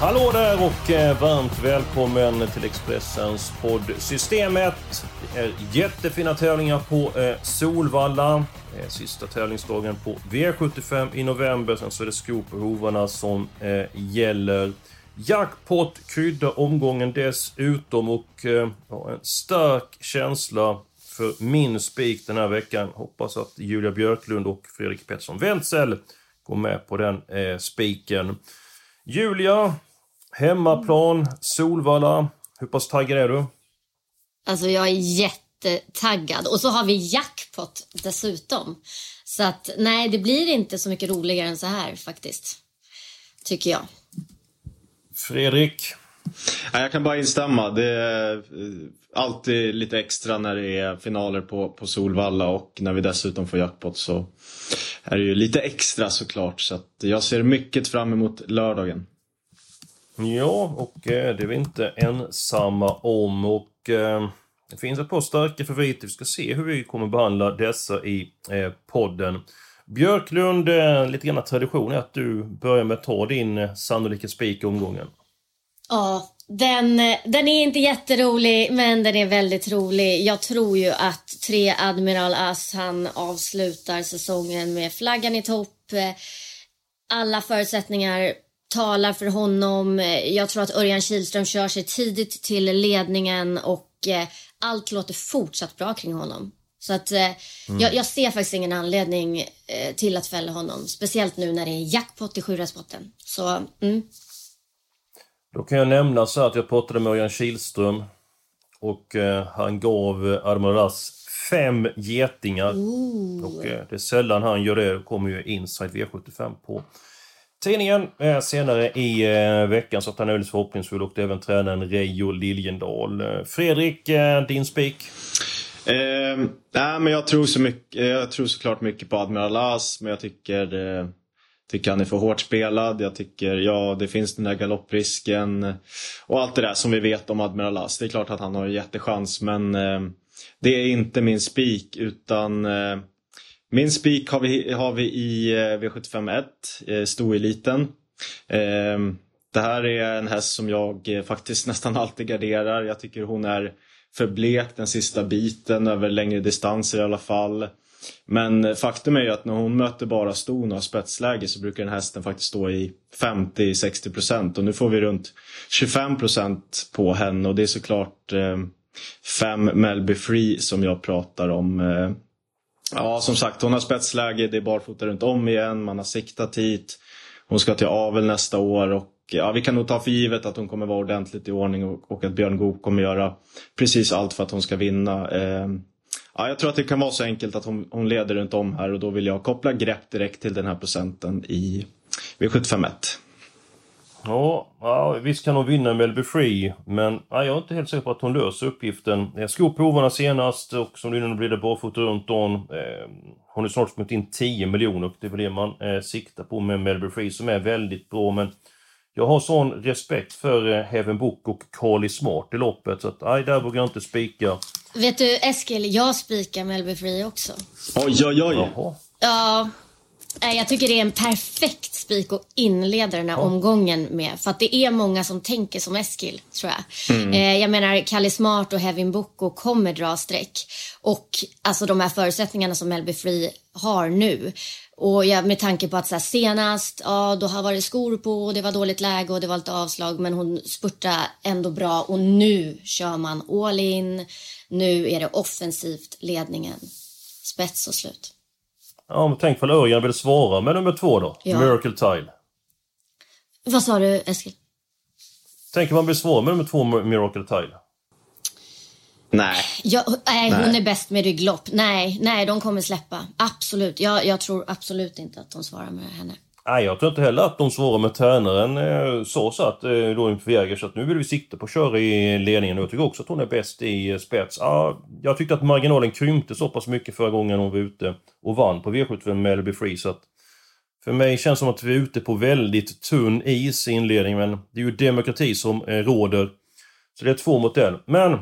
Hallå där och eh, varmt välkommen till Expressens podd Systemet. Det är jättefina tävlingar på eh, Solvalla. Sista tävlingsdagen på V75 i november. Sen så är det skop på hovarna som eh, gäller. Jackpot kryddar omgången dessutom och ja, har en stark känsla för min spik den här veckan. Hoppas att Julia Björklund och Fredrik Pettersson Wenzel går med på den eh, spiken. Julia, hemmaplan, Solvalla. Hur pass taggad är du? Alltså jag är jättetaggad. Och så har vi jackpot dessutom. Så att nej, det blir inte så mycket roligare än så här faktiskt. Tycker jag. Fredrik? Jag kan bara instämma. Det är eh, alltid lite extra när det är finaler på, på Solvalla och när vi dessutom får jackpot så är det ju lite extra såklart. Så att jag ser mycket fram emot lördagen. Ja, och eh, det är vi inte ensamma om. Och eh, det finns ett par starka favoriter. Vi ska se hur vi kommer behandla dessa i eh, podden. Björklund, eh, lite grann tradition är att du börjar med att ta din eh, sannolika spik i omgången. Ja, den, eh, den är inte jätterolig, men den är väldigt rolig. Jag tror ju att tre Admiral As, han avslutar säsongen med flaggan i topp. Alla förutsättningar talar för honom. Eh, Jag tror att Örjan Kihlström kör sig tidigt till ledningen och eh, allt låter fortsatt bra kring honom. Så att eh, jag, jag ser faktiskt ingen anledning eh, till att fälla honom. Speciellt nu när det är jackpot i sjurättspotten. Så, mm. Då kan jag nämna så att jag pratade med Örjan Kihlström. Och eh, han gav eh, Admiral As fem getingar. Och eh, det är sällan han gör det. Det kommer ju Inside V75 på tidningen eh, senare i eh, veckan. Så att han är väldigt förhoppningsfull. Och även tränaren Reijo Liljendahl. Eh, Fredrik, eh, din spik? Eh, nej, men jag tror, så mycket, eh, jag tror såklart mycket på Admiral As, men jag tycker, eh, tycker han är för hårt spelad. Jag tycker, ja, det finns den där galopprisken och allt det där som vi vet om Admiral As. Det är klart att han har en jättechans, men eh, det är inte min spik, utan eh, min spik har vi, har vi i eh, V751, eh, stoeliten. Eh, det här är en häst som jag eh, faktiskt nästan alltid garderar. Jag tycker hon är för blek den sista biten över längre distanser i alla fall. Men eh, faktum är ju att när hon möter bara ston och har spetsläge så brukar den hästen faktiskt stå i 50-60% och nu får vi runt 25% på henne och det är såklart eh, fem Melby Free som jag pratar om. Eh, Ja, som sagt, hon har spetsläge, det är barfota runt om igen, man har siktat hit. Hon ska till avel nästa år och ja, vi kan nog ta för givet att hon kommer vara ordentligt i ordning och, och att Björn Goop kommer göra precis allt för att hon ska vinna. Eh, ja, jag tror att det kan vara så enkelt att hon, hon leder runt om här och då vill jag koppla grepp direkt till den här procenten i V751. Ja, ja, visst kan hon vinna Melby Free, men ja, jag är inte helt säker på att hon löser uppgiften. Jag skog på hovarna senast och som det nu blir det barfota runt om. Eh, hon har snart smugit in 10 miljoner och det är väl det man eh, siktar på med Melby Free som är väldigt bra. Men jag har sån respekt för eh, Heaven Book och Carly Smart i loppet så att nej, där vågar jag inte spika. Vet du Eskil, jag spikar Melby Free också. Oj, oj, oj! Jaha. Ja, jag tycker det är en perfekt spik att inleda den här omgången med. För att det är många som tänker som Eskil, tror jag. Eh, jag menar, Kalle Smart och Hevin Boko kommer dra streck. Och alltså de här förutsättningarna som Melby Free har nu. Och jag, med tanke på att så här, senast, ja då har varit skor på och det var dåligt läge och det var lite avslag men hon spurtade ändå bra och nu kör man all in. Nu är det offensivt ledningen. Spets och slut. Ja, men tänk för Örjan vill svara med nummer två då. Ja. Miracle Tile. Vad sa du Eskil? Tänk om man vill svara med nummer två Miracle Tile. Nej. Ja, nej, hon är bäst med rygglopp. Nej, nej, de kommer släppa. Absolut. Jag, jag tror absolut inte att de svarar med henne. Nej, jag tror inte heller att de svarar med tränaren eh, sa så att eh, då inför Jägers att nu vill vi sikta på att köra i ledningen. Jag tycker också att hon är bäst i eh, spets. Ja, jag tyckte att marginalen krympte så pass mycket förra gången hon var ute och vann på V75 med Free. Så att för mig känns det som att vi är ute på väldigt tunn is i inledningen. Men det är ju demokrati som eh, råder. Så det är två mot en. Men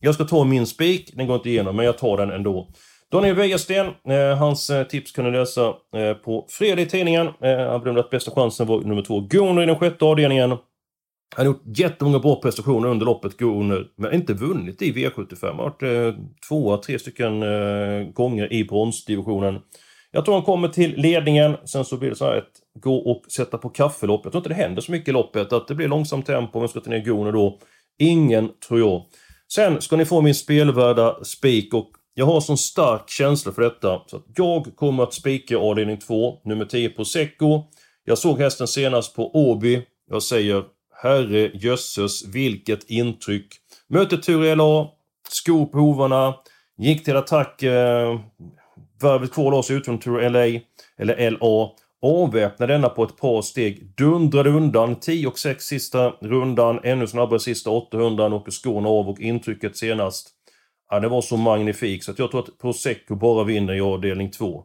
jag ska ta min spik. Den går inte igenom, men jag tar den ändå. Daniel Wäjersten, eh, hans eh, tips kan ni läsa eh, på fredag i tidningen. Eh, han bedömde att bästa chansen var nummer två, Gunnar i den sjätte avdelningen. Han har gjort jättemånga bra prestationer under loppet, Gunnar, men inte vunnit i V75. Han har varit eh, tvåa tre stycken eh, gånger i bronsdivisionen. Jag tror han kommer till ledningen, sen så blir det så här ett gå och sätta på kaffelopp. Jag tror inte det händer så mycket i loppet, att det blir långsamt tempo, om jag ska ta ner Gunnar då. Ingen, tror jag. Sen ska ni få min spelvärda spik och jag har sån stark känsla för detta så att jag kommer att spika avdelning 2, nummer 10 Prosecco. Jag såg hästen senast på Åby. Jag säger herre jösses vilket intryck. Möter Tur LA, skor på hovarna, gick till attack eh, varvet kvar lades ut från Tur LA, eller LA. Avväpnade denna på ett par steg, dundrade undan 10 och 6 sista rundan, ännu snabbare sista 800, åker skorna av och intrycket senast Ja, det var så magnifikt så att jag tror att Prosecco bara vinner i avdelning 2.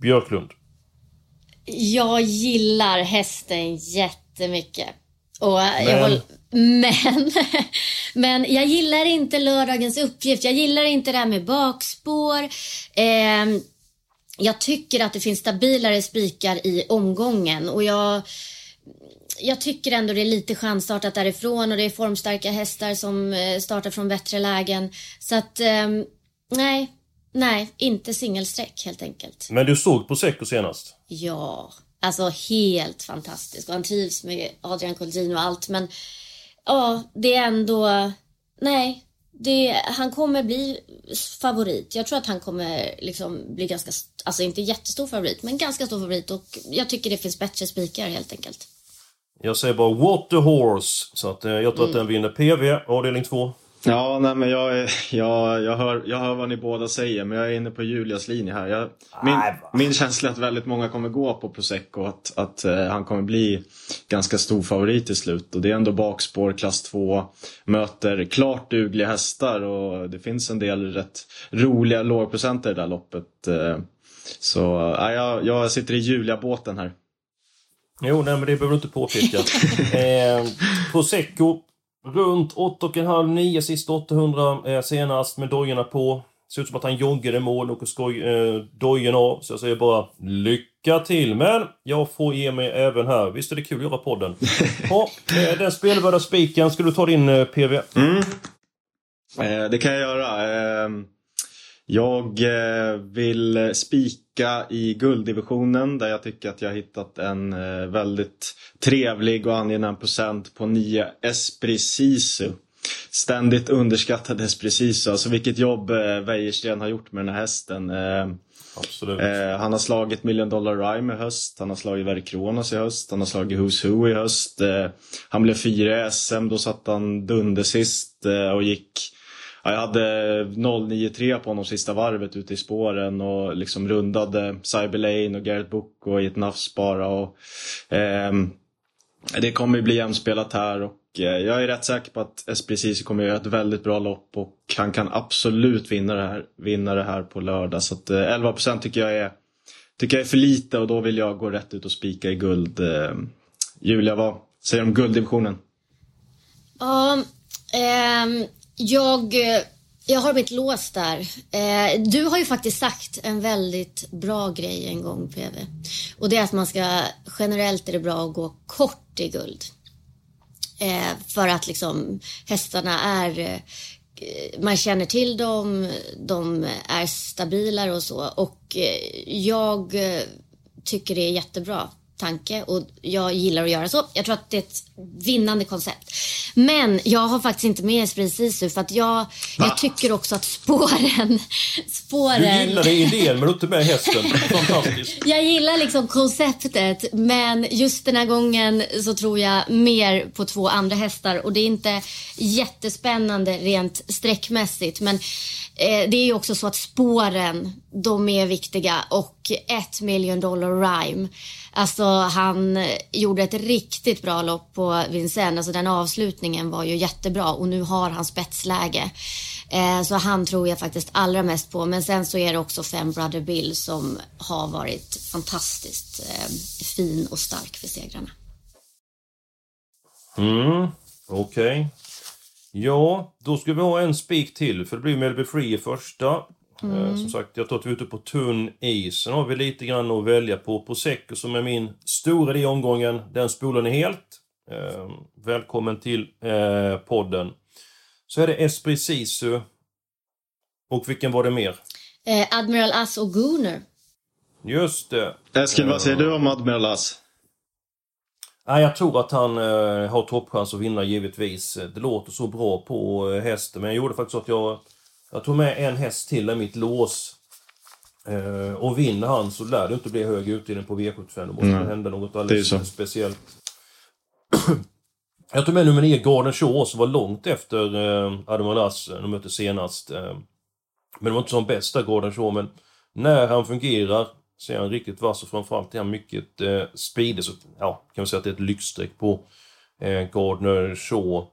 Björklund. Jag gillar hästen jättemycket. Och men. Jag håller, men, men jag gillar inte lördagens uppgift. Jag gillar inte det här med bakspår. Eh, jag tycker att det finns stabilare spikar i omgången och jag jag tycker ändå det är lite chansstartat därifrån och det är formstarka hästar som eh, startar från bättre lägen. Så att, um, nej, nej, inte singelsträck helt enkelt. Men du såg på Secco senast? Ja, alltså helt fantastisk och han trivs med Adrian Colgjini och allt men ja, det är ändå, nej, det, han kommer bli favorit. Jag tror att han kommer liksom bli ganska, alltså inte jättestor favorit, men ganska stor favorit och jag tycker det finns bättre spikar helt enkelt. Jag säger bara What the Horse. Så att, eh, jag tror mm. att den vinner PV, avdelning 2. Ja, nej men jag, jag, jag, hör, jag hör vad ni båda säger men jag är inne på Julias linje här. Jag, min, min känsla är att väldigt många kommer gå på Prosecco. Att, att uh, han kommer bli ganska stor favorit till slut. Och det är ändå bakspår, klass 2. Möter klart dugliga hästar och det finns en del rätt roliga lågprocenter i det där loppet. Uh, så uh, jag, jag sitter i Julia-båten här. Jo, nej men det behöver du inte påpeka. eh, Prosecco, runt 8,5-9 sista 800 eh, senast med dojorna på. Ser ut som att han joggade mål och skoj, eh, dojen av. Så jag säger bara lycka till. Men jag får ge mig även här. Visst är det kul att göra podden? Ja, eh, den spelvärda spiken. Ska du ta din eh, PV? Mm. Eh, det kan jag göra. Ehm, jag eh, vill spika i gulddivisionen där jag tycker att jag har hittat en eh, väldigt trevlig och angenäm procent på 9 Esprit Sisu. Ständigt underskattad Esprit Sisu. Alltså vilket jobb eh, Wäjersten har gjort med den här hästen. Absolut. han har slagit Million Dollar Rhyme i höst, han har slagit Verkronos i höst, han har slagit Who's Who i höst. han blev fyra i SM, då satt han dunder sist och gick jag hade 093 på honom sista varvet ute i spåren och liksom rundade Cyber Lane och Garrett Book och i ett nafs bara. Och, eh, det kommer ju bli jämspelat här och eh, jag är rätt säker på att SPCC kommer göra ett väldigt bra lopp och han kan absolut vinna det här, vinna det här på lördag. Så att, eh, 11% tycker jag, är, tycker jag är för lite och då vill jag gå rätt ut och spika i guld. Eh, Julia, vad säger du om gulddivisionen? Um, um jag, eh, jag har mitt lås där. Eh, du har ju faktiskt sagt en väldigt bra grej en gång PV. Och det är att man ska, generellt är det bra att gå kort i guld. Eh, för att liksom hästarna är, eh, man känner till dem, de är stabilare och så. Och eh, jag tycker det är jättebra tanke och jag gillar att göra så. Jag tror att det är ett vinnande koncept. Men jag har faktiskt inte med Esprit Sisu för att jag, jag tycker också att spåren... spåren... Du gillar idén men du inte med hästen. Fantastiskt. Jag gillar liksom konceptet men just den här gången så tror jag mer på två andra hästar och det är inte jättespännande rent sträckmässigt men eh, det är ju också så att spåren, de är viktiga och och ett million dollar rhyme. Alltså han gjorde ett riktigt bra lopp på Vincennes. Alltså den avslutningen var ju jättebra och nu har han spetsläge. Eh, så han tror jag faktiskt allra mest på. Men sen så är det också Fem Brother Bill som har varit fantastiskt eh, fin och stark för segrarna. Mm, okej. Okay. Ja, då ska vi ha en spik till för det blir Melby Free i första. Eh, mm. som sagt, jag tror att vi är ute på tunn is. Sen har vi lite grann att välja på. Prosecco som är min stora i omgången. Den spolar ni helt. Eh, välkommen till eh, podden. Så är det Esprit Sisu. Och vilken var det mer? Eh, Admiral Ass och Gunner. Just det. Eskil, vad säger du om Admiral Ass? Nej, jag tror att han eh, har toppchans att vinna givetvis. Det låter så bra på eh, hästen, men jag gjorde faktiskt så att jag, jag tog med en häst till i mitt lås. Eh, och vinner han så lär det inte bli hög utdelning på V75. Då måste mm. det hända något alldeles speciellt. jag tog med nummer 9, Garden Shaw, som var långt efter eh, Adam Alas, de mötte senast. Eh, men det var inte som bästa Garden Shaw, men när han fungerar så är han riktigt vass och framförallt är han mycket eh, speedig. Så ja, kan man säga att det är ett lyxstreck på eh, Gardner Shaw.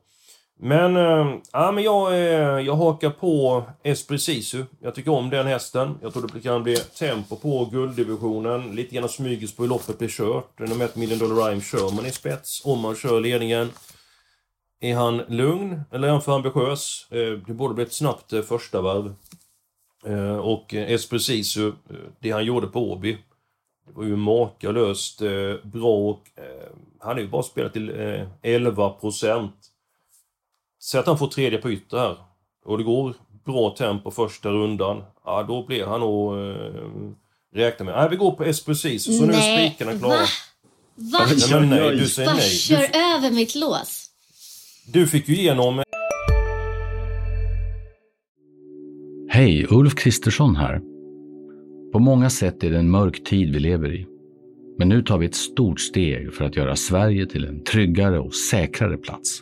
Men, eh, ja, men jag, eh, jag hakar på Esprit Sisu. Jag tycker om den hästen. Jag tror det kan bli tempo på gulddivisionen. Lite grann smyges på hur loppet blir kört. Nummer ett Million Dollar Rhyme kör man i spets. Om man kör ledningen. Är han lugn eller är han för ambitiös? Eh, det borde bli ett snabbt första varv. Och Espressiso, det han gjorde på Åby, det var ju makalöst bra. Och, han har ju bara spelat till 11 procent. Säg att han får tredje på ytter här. Och det går bra tempo första rundan. Ja, då blir han nog... räkna med. Nej, vi går på Espressiso. Så nej, nu är spikarna klara. Va? Va? Nej, men nej, du säger nej. Kör du, över mitt lås. Du fick ju igenom Hej, Ulf Kristersson här. På många sätt är det en mörk tid vi lever i. Men nu tar vi ett stort steg för att göra Sverige till en tryggare och säkrare plats.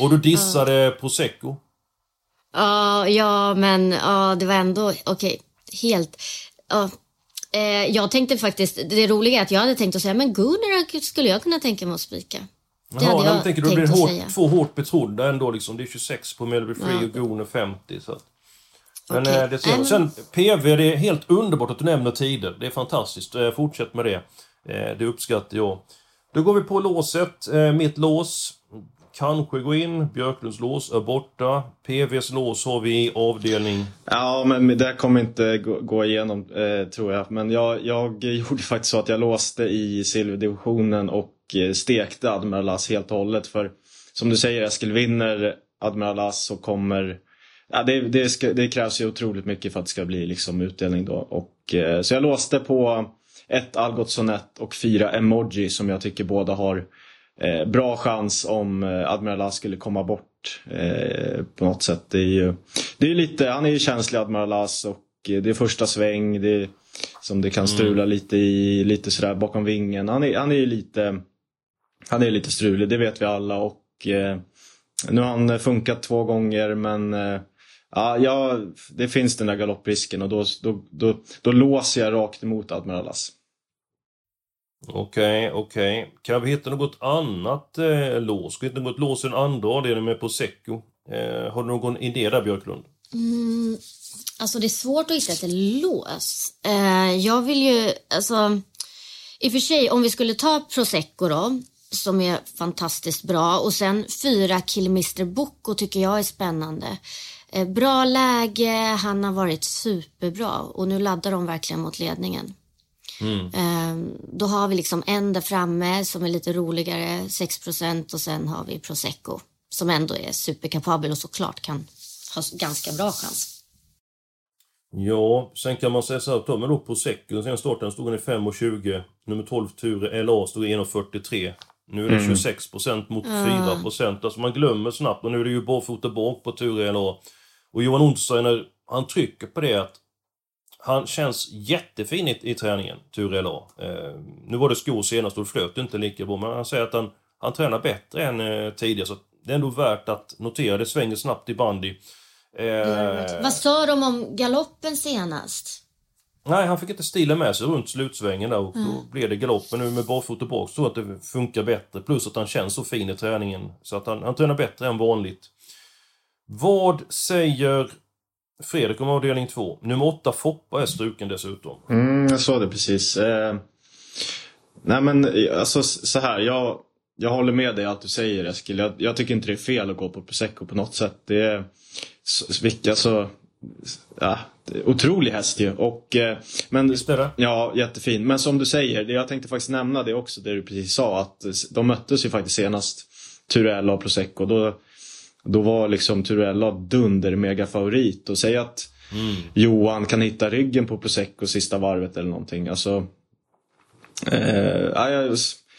Och du dissade Prosecco. Ja, ja, men ja, det var ändå okej. Okay, helt. Ja. Eh, jag tänkte faktiskt, det roliga är att jag hade tänkt att säga, men Gunnar skulle jag kunna tänka mig att spika. Det Jaha, hade jag tänker du blir hårt, två hårt betrodda ändå liksom. Det är 26 på Melby Free ja. och Gon 50. Så. Men okay. eh, det ser um... Sen PV, det är helt underbart att du nämner tider. Det är fantastiskt. Eh, fortsätt med det. Eh, det uppskattar jag. Då går vi på låset. Mitt lås kanske gå in. Björklunds lås är borta. PVs lås har vi i avdelning... Ja, men det kommer inte gå igenom eh, tror jag. Men jag, jag gjorde faktiskt så att jag låste i silverdivisionen och eh, stekte Admiral As helt och hållet. För som du säger Eskil, vinner Admiral As så kommer Ja, det, det, ska, det, krävs ju otroligt mycket för att det ska bli liksom utdelning då. Och, eh, så jag låste på ett Algotsson 1 och fyra Emoji som jag tycker båda har eh, bra chans om eh, Admiral As skulle komma bort eh, på något sätt. Det är ju, det är lite, han är ju känslig Admiral As och eh, det är första sväng. Det, som det kan strula mm. lite i, lite sådär bakom vingen. Han är, han är lite han är lite strulig, det vet vi alla. Och eh, Nu har han funkat två gånger men eh, ja, ja, det finns den där galopprisken och då, då, då, då låser jag rakt emot Admiralas. Okej, okay, okej. Okay. Kan vi hitta något annat eh, lås? Ska vi hitta något lås i den andra avdelningen med Prosecco? Eh, har du någon idé där Björklund? Mm, alltså det är svårt att hitta ett lås. Eh, jag vill ju, alltså i och för sig om vi skulle ta Prosecco då som är fantastiskt bra. Och sen fyra Killmister Bocco tycker jag är spännande. Eh, bra läge, han har varit superbra och nu laddar de verkligen mot ledningen. Mm. Ehm, då har vi liksom en där framme som är lite roligare, 6% och sen har vi Prosecco som ändå är superkapabel och såklart kan ha ganska bra chans. Ja, sen kan man säga så här, tar man då Prosecco, den senaste starten stod den i 5,20. Nummer 12 Ture LA stod i 1,43. Nu är det Mm. 26% mot 4%. Alltså man glömmer snabbt och nu är det ju barfota bak på Ture LA. Och Johan Untersteiner, han trycker på det att han känns jättefin i, i träningen, Ture LA. Eh, nu var det skor senast och det flöt inte lika bra, men han säger att han, han tränar bättre än eh, tidigare. Så det är ändå värt att notera. Det svänger snabbt i bandy. Eh, Vad sa de om galoppen senast? Nej, han fick inte stilen med sig runt slutsvängen där och då blev det galopp. Men nu med barfota bak så att det funkar bättre. Plus att han känns så fin i träningen. Så att han, han tränar bättre än vanligt. Vad säger Fredrik om avdelning 2? Nummer 8 Foppa är struken dessutom. Mm, jag såg det precis. Eh, nej men alltså så här. Jag, jag håller med dig i allt du säger Eskil. Jag, jag tycker inte det är fel att gå på Prosecco på något sätt. Det är så, vilka, alltså, ja, otrolig häst ju. Och, eh, men, Visst är det? Ja, jättefin. Men som du säger, det jag tänkte faktiskt nämna det också, det du precis sa. Att de möttes ju faktiskt senast, Turella och Prosecco. Då, då var liksom Turella dunder mega favorit. Och säg att Johan kan hitta ryggen på Prosecco sista varvet eller någonting. Alltså, eh,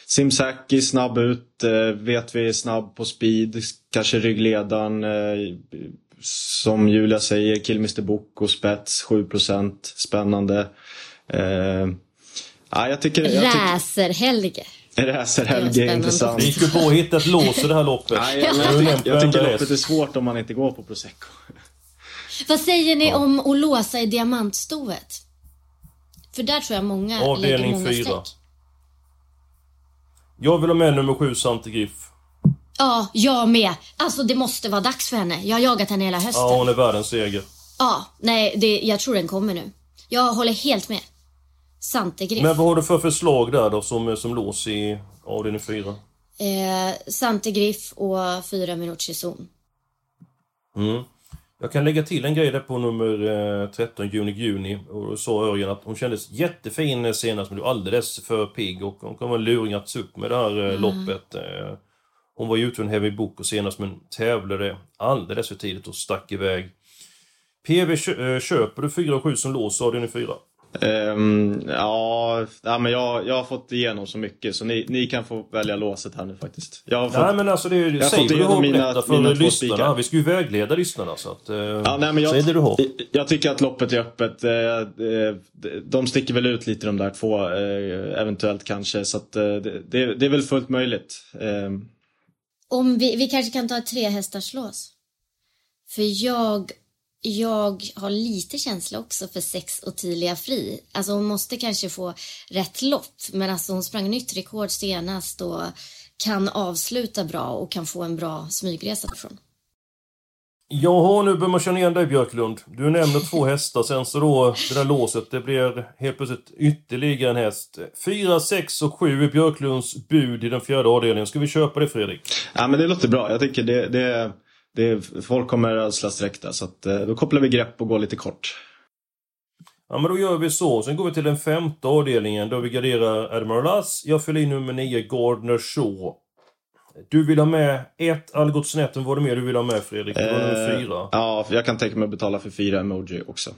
Simsaki snabb ut, eh, vet vi är snabb på speed, kanske ryggledaren. Eh, som Julia säger, Killmister Book och spets 7% spännande. Eh, ja, jag tycker... Jag tycker Räser-Helge. Racerhelge Det är intressant. Det gick ju bra att hitta ett lås i det här loppet. Nej, jag, Det är jag, tycker, jag tycker loppet är svårt om man inte går på Prosecco. Vad säger ni om att låsa i diamantstoet? För där tror jag många lägger Avdelning många fyra. streck. Jag vill ha med nummer 7 Sante Griff. Ja, jag med. Alltså det måste vara dags för henne. Jag har jagat henne hela hösten. Ja, hon är världens seger. Ja, nej, det, jag tror den kommer nu. Jag håller helt med. Santegriff. Men vad har du för förslag där då som, som lås i avdelning 4? Eh, Santegriff och fyra minuters zon. Mm. Jag kan lägga till en grej där på nummer eh, 13, Juni Juni. Och då sa Örjan att hon kändes jättefin eh, senast, men du alldeles för pigg och hon kommer luringats upp med det här eh, loppet. Eh, hon var ju ute en heavy book och senast, men tävlade alldeles för tidigt och stack iväg. PV, kö- eh, köper du 4 och 7 som lås avdelning 4? Ehm, ja, ja, men jag, jag har fått igenom så mycket så ni, ni kan få välja låset här nu faktiskt. Jag har fått, Nej men alltså det är ju, Jag har säg fått vad du har igenom mina- för mina två spikar. Vi ska ju vägleda lyssnarna så att... Eh, Ja, nej, men jag, säg det du har. Jag tycker att loppet är öppet. Eh, eh, De sticker väl ut lite de där två, eventuellt kanske. Så att, det, det är väl fullt möjligt. Eh, Om vi, vi kanske kan ta ett tre hästars lås. För jag, jag har lite känsla också för sex Ottilia Fri. Alltså hon måste kanske få rätt lopp. Men alltså hon sprang nytt rekord senast och kan avsluta bra och kan få en bra smygresa därifrån. Jaha, nu börjar man känna igen dig Björklund. Du nämner två hästar, sen så då det där låset, det blir helt plötsligt ytterligare en häst. 4, 6 och 7 är Björklunds bud i den fjärde avdelningen. Ska vi köpa det Fredrik? ja, men det låter bra. Jag tycker det, det, det, folk kommer ödsla streck där. Så att, eh, då kopplar vi grepp och går lite kort. Ja men då gör vi så. Sen går vi till den femte avdelningen då vi garderar Admiral Lass. Jag fyller in nummer 9, Gardner Shaw. Du vill ha med ett Algot Snetten, var det mer du vill ha med Fredrik? Det var nummer Eh, fyra. Ja, jag kan tänka mig att betala för fyra emoji också.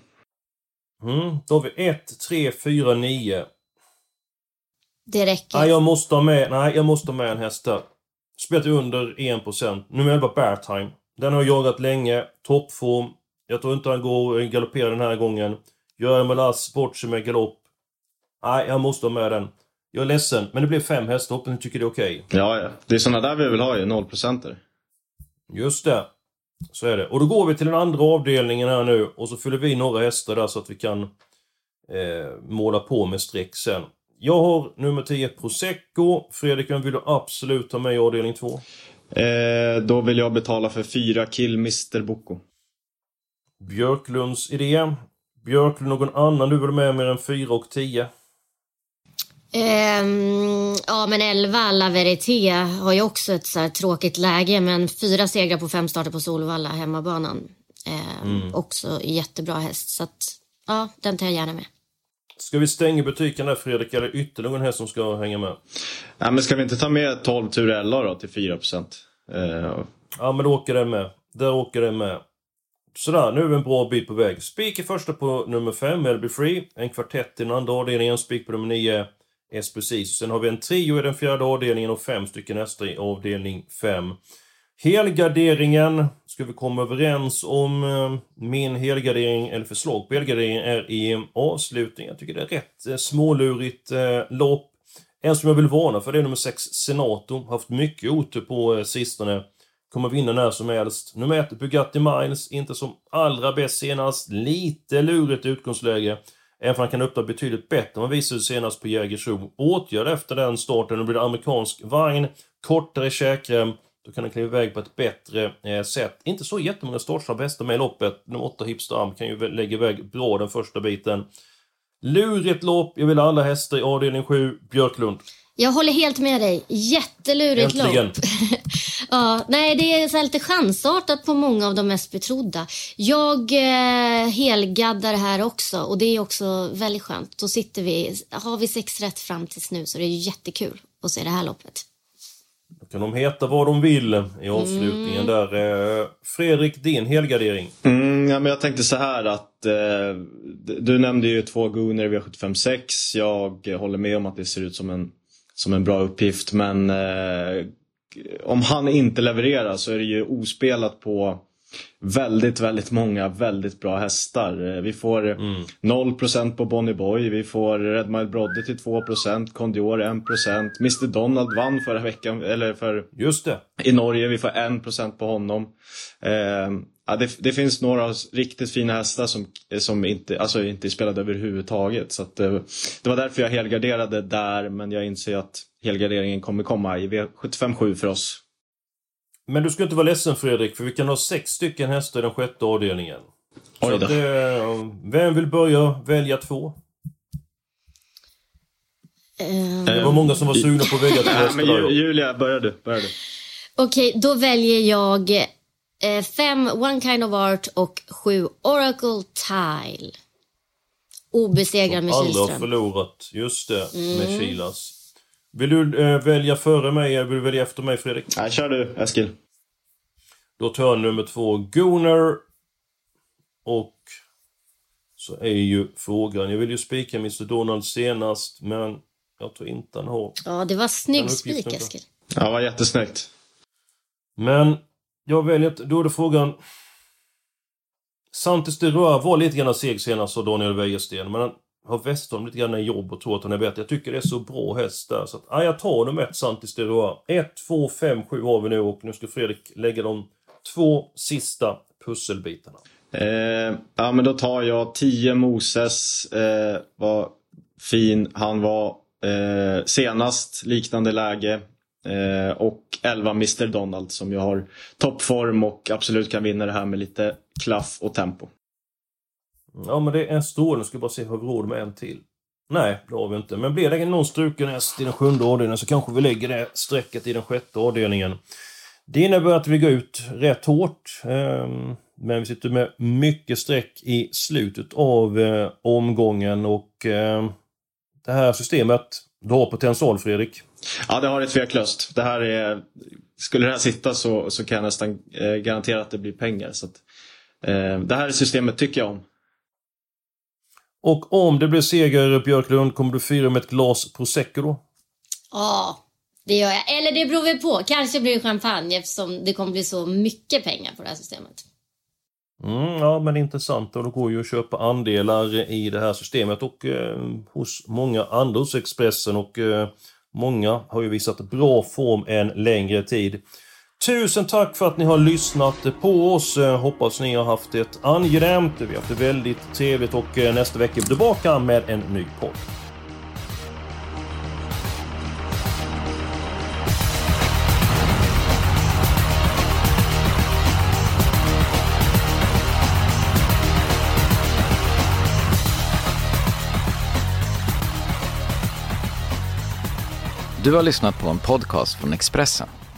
Mm, då har vi 1, 3, 4, 9. Det räcker. Nej, jag måste ha med, nej, jag måste ha med en häst där. Spelat under 1%. Nummer 11, Beartime. Den har jag jagat länge. Toppform. Jag tror inte han går och galopperar den här gången. Gör Malas bort sig med galopp. Nej, jag måste ha med den. Jag är ledsen, men det blev fem hästar. Hoppas ni tycker det är okej. Ja, ja. Det är sådana där vi vill ha ju, nollprocenter. Just det. Så är det. Och då går vi till den andra avdelningen här nu och så fyller vi några hästar där så att vi kan eh, måla på med streck sen. Jag har nummer 10 Prosecco. Fredrik, vem vill du absolut ha med i avdelning 2? Eh, då vill jag betala för fyra kill Mr Boko. Björklunds idé. Björklund, någon annan du vill med mer än 4 och 10? Ehm, ja, men 11 La Verité har ju också ett så här tråkigt läge, men fyra segrar på fem starter på Solvalla, hemmabanan. Ehm, Också jättebra häst, så att ja, den tar jag gärna med. Ska vi stänga butiken där Fredrik, eller ytterligare någon häst som ska hänga med? Nej, men ska vi inte ta med 12 Turella då till 4 procent? Eh, Ja, men då åker den med. Där åker den med. Sådär, nu är vi en bra bit på väg. Spik i första på nummer 5, Melby Free. En kvartett i den andra avdelningen, spik på nummer 9, Esprecis. Sen har vi en trio i den fjärde avdelningen och fem stycken hästar i avdelning 5. Helgarderingen ska vi komma överens om. Eh, min helgardering, eller förslag på helgardering, är i avslutning. Jag tycker det är rätt eh, smålurigt eh, lopp. En som jag vill varna för det är nummer 6, Senato. Haft mycket otur på eh, sistone. Kommer vinna när som helst. Nummer 1, Bugatti Miles. Inte som allra bäst senast. Lite lurigt utgångsläge. Även om han kan öppna betydligt bättre än vad visade senast på Jägersro. Åtgärd efter den starten. Nu blir det amerikansk vagn. Kortare käkrem. Då kan den kliva iväg på ett bättre eh, sätt. Inte så jättemånga startsnabba hästar med i loppet. Nummer 8 Hipster Arm kan ju lägga iväg bra den första biten. Lurigt lopp. Jag vill ha alla hästar i avdelning 7. Björklund. Jag håller helt med dig. Jättelurigt Äntligen. lopp. ja, nej, det är så lite chansartat på många av de mest betrodda. Jag eh, helgaddar här också och det är också väldigt skönt. Då sitter vi, har vi sex rätt fram tills nu så det är jättekul att se det här loppet. Kan de heta vad de vill i avslutningen Mm. där. Eh, Fredrik, din helgardering. Mm, ja, men jag tänkte så här att eh, du nämnde ju två Gunner i V756. Jag håller med om att det ser ut som en, som en bra uppgift men eh, om han inte levererar så är det ju ospelat på väldigt, väldigt många väldigt bra hästar. Eh, Vi får Mm. 0% på Bonnie Boy, vi får Red Mile Brodde till 2%, Condior 1%, Mr Donald vann förra veckan, eller för Just det. i Norge. Vi får 1% på honom. Eh, ja, det, det finns några riktigt fina hästar som, som inte, alltså inte är spelade överhuvudtaget. Så att, eh, det var därför jag helgarderade där men jag inser att helgarderingen kommer komma i V75-7 för oss. Men du ska inte vara ledsen Fredrik, för vi kan ha sex stycken hästar i den sjätte avdelningen. Så att, eh, vem vill börja välja två? Eh, Det var många som var sugna på att välja två hästar Ju-. Julia, börjar du. Du. Okej, då väljer jag eh, fem One Kind of Art och sju Oracle Tile. Obesegrad med Aldrig har Kihlström. förlorat. Just det, Mm. med Kilas. Vill du eh, välja före mig eller vill du välja efter mig Fredrik? Nej, kör du Eskil. Då tar jag nummer två, Gunnar. Och så är ju frågan, jag vill ju spika Mr Donald senast, men jag tror inte han har. Ja, det var snygg spik. Eskil. Ja, det var jättesnyggt. Men jag väljer då är det frågan... Santis de Roa var lite grann seg senast av Daniel Wäjersten, men har Westholm lite grann i jobb och tror att han är bättre. Jag tycker det är så bra häst där, så att, ja, jag tar nummer ett, Santis de 1, 2, 5, 7 har vi nu och nu ska Fredrik lägga de två sista pusselbitarna. Eh, ja, men då tar jag 10 Moses. Eh, vad fin han var eh, senast, liknande läge. Eh, och 11 Mr Donald som ju har toppform och absolut kan vinna det här med lite klaff och tempo. Ja, men det är en stor. Nu ska jag bara se, har vi råd med en till? Nej, det har vi inte. Men blir det någon struken häst i den sjunde avdelningen så kanske vi lägger det strecket i den sjätte avdelningen. Det innebär att vi går ut rätt hårt. Ehm, men vi sitter med mycket streck i slutet av eh, omgången och eh, det här systemet, du har potential Fredrik. Ja, det har det tveklöst. Det här är, skulle det här sitta så, så kan jag nästan eh, garantera att det blir pengar. Så att, eh, det här systemet tycker jag om. Och om det blir seger Björklund, kommer du fira med ett glas prosecco då? Ja, det gör jag. Eller det beror väl på. Kanske blir det champagne eftersom det kommer bli så mycket pengar på det här systemet. Mm, ja, men intressant. Och då går ju att köpa andelar i det här systemet och eh, hos många andra hos Expressen och eh, många har ju visat bra form en längre tid. Tusen tack för att ni har lyssnat på oss. Hoppas ni har haft det angenämt. Vi har haft det väldigt trevligt och eh, nästa vecka är vi tillbaka med en ny podd. Du har lyssnat på en podcast från Expressen.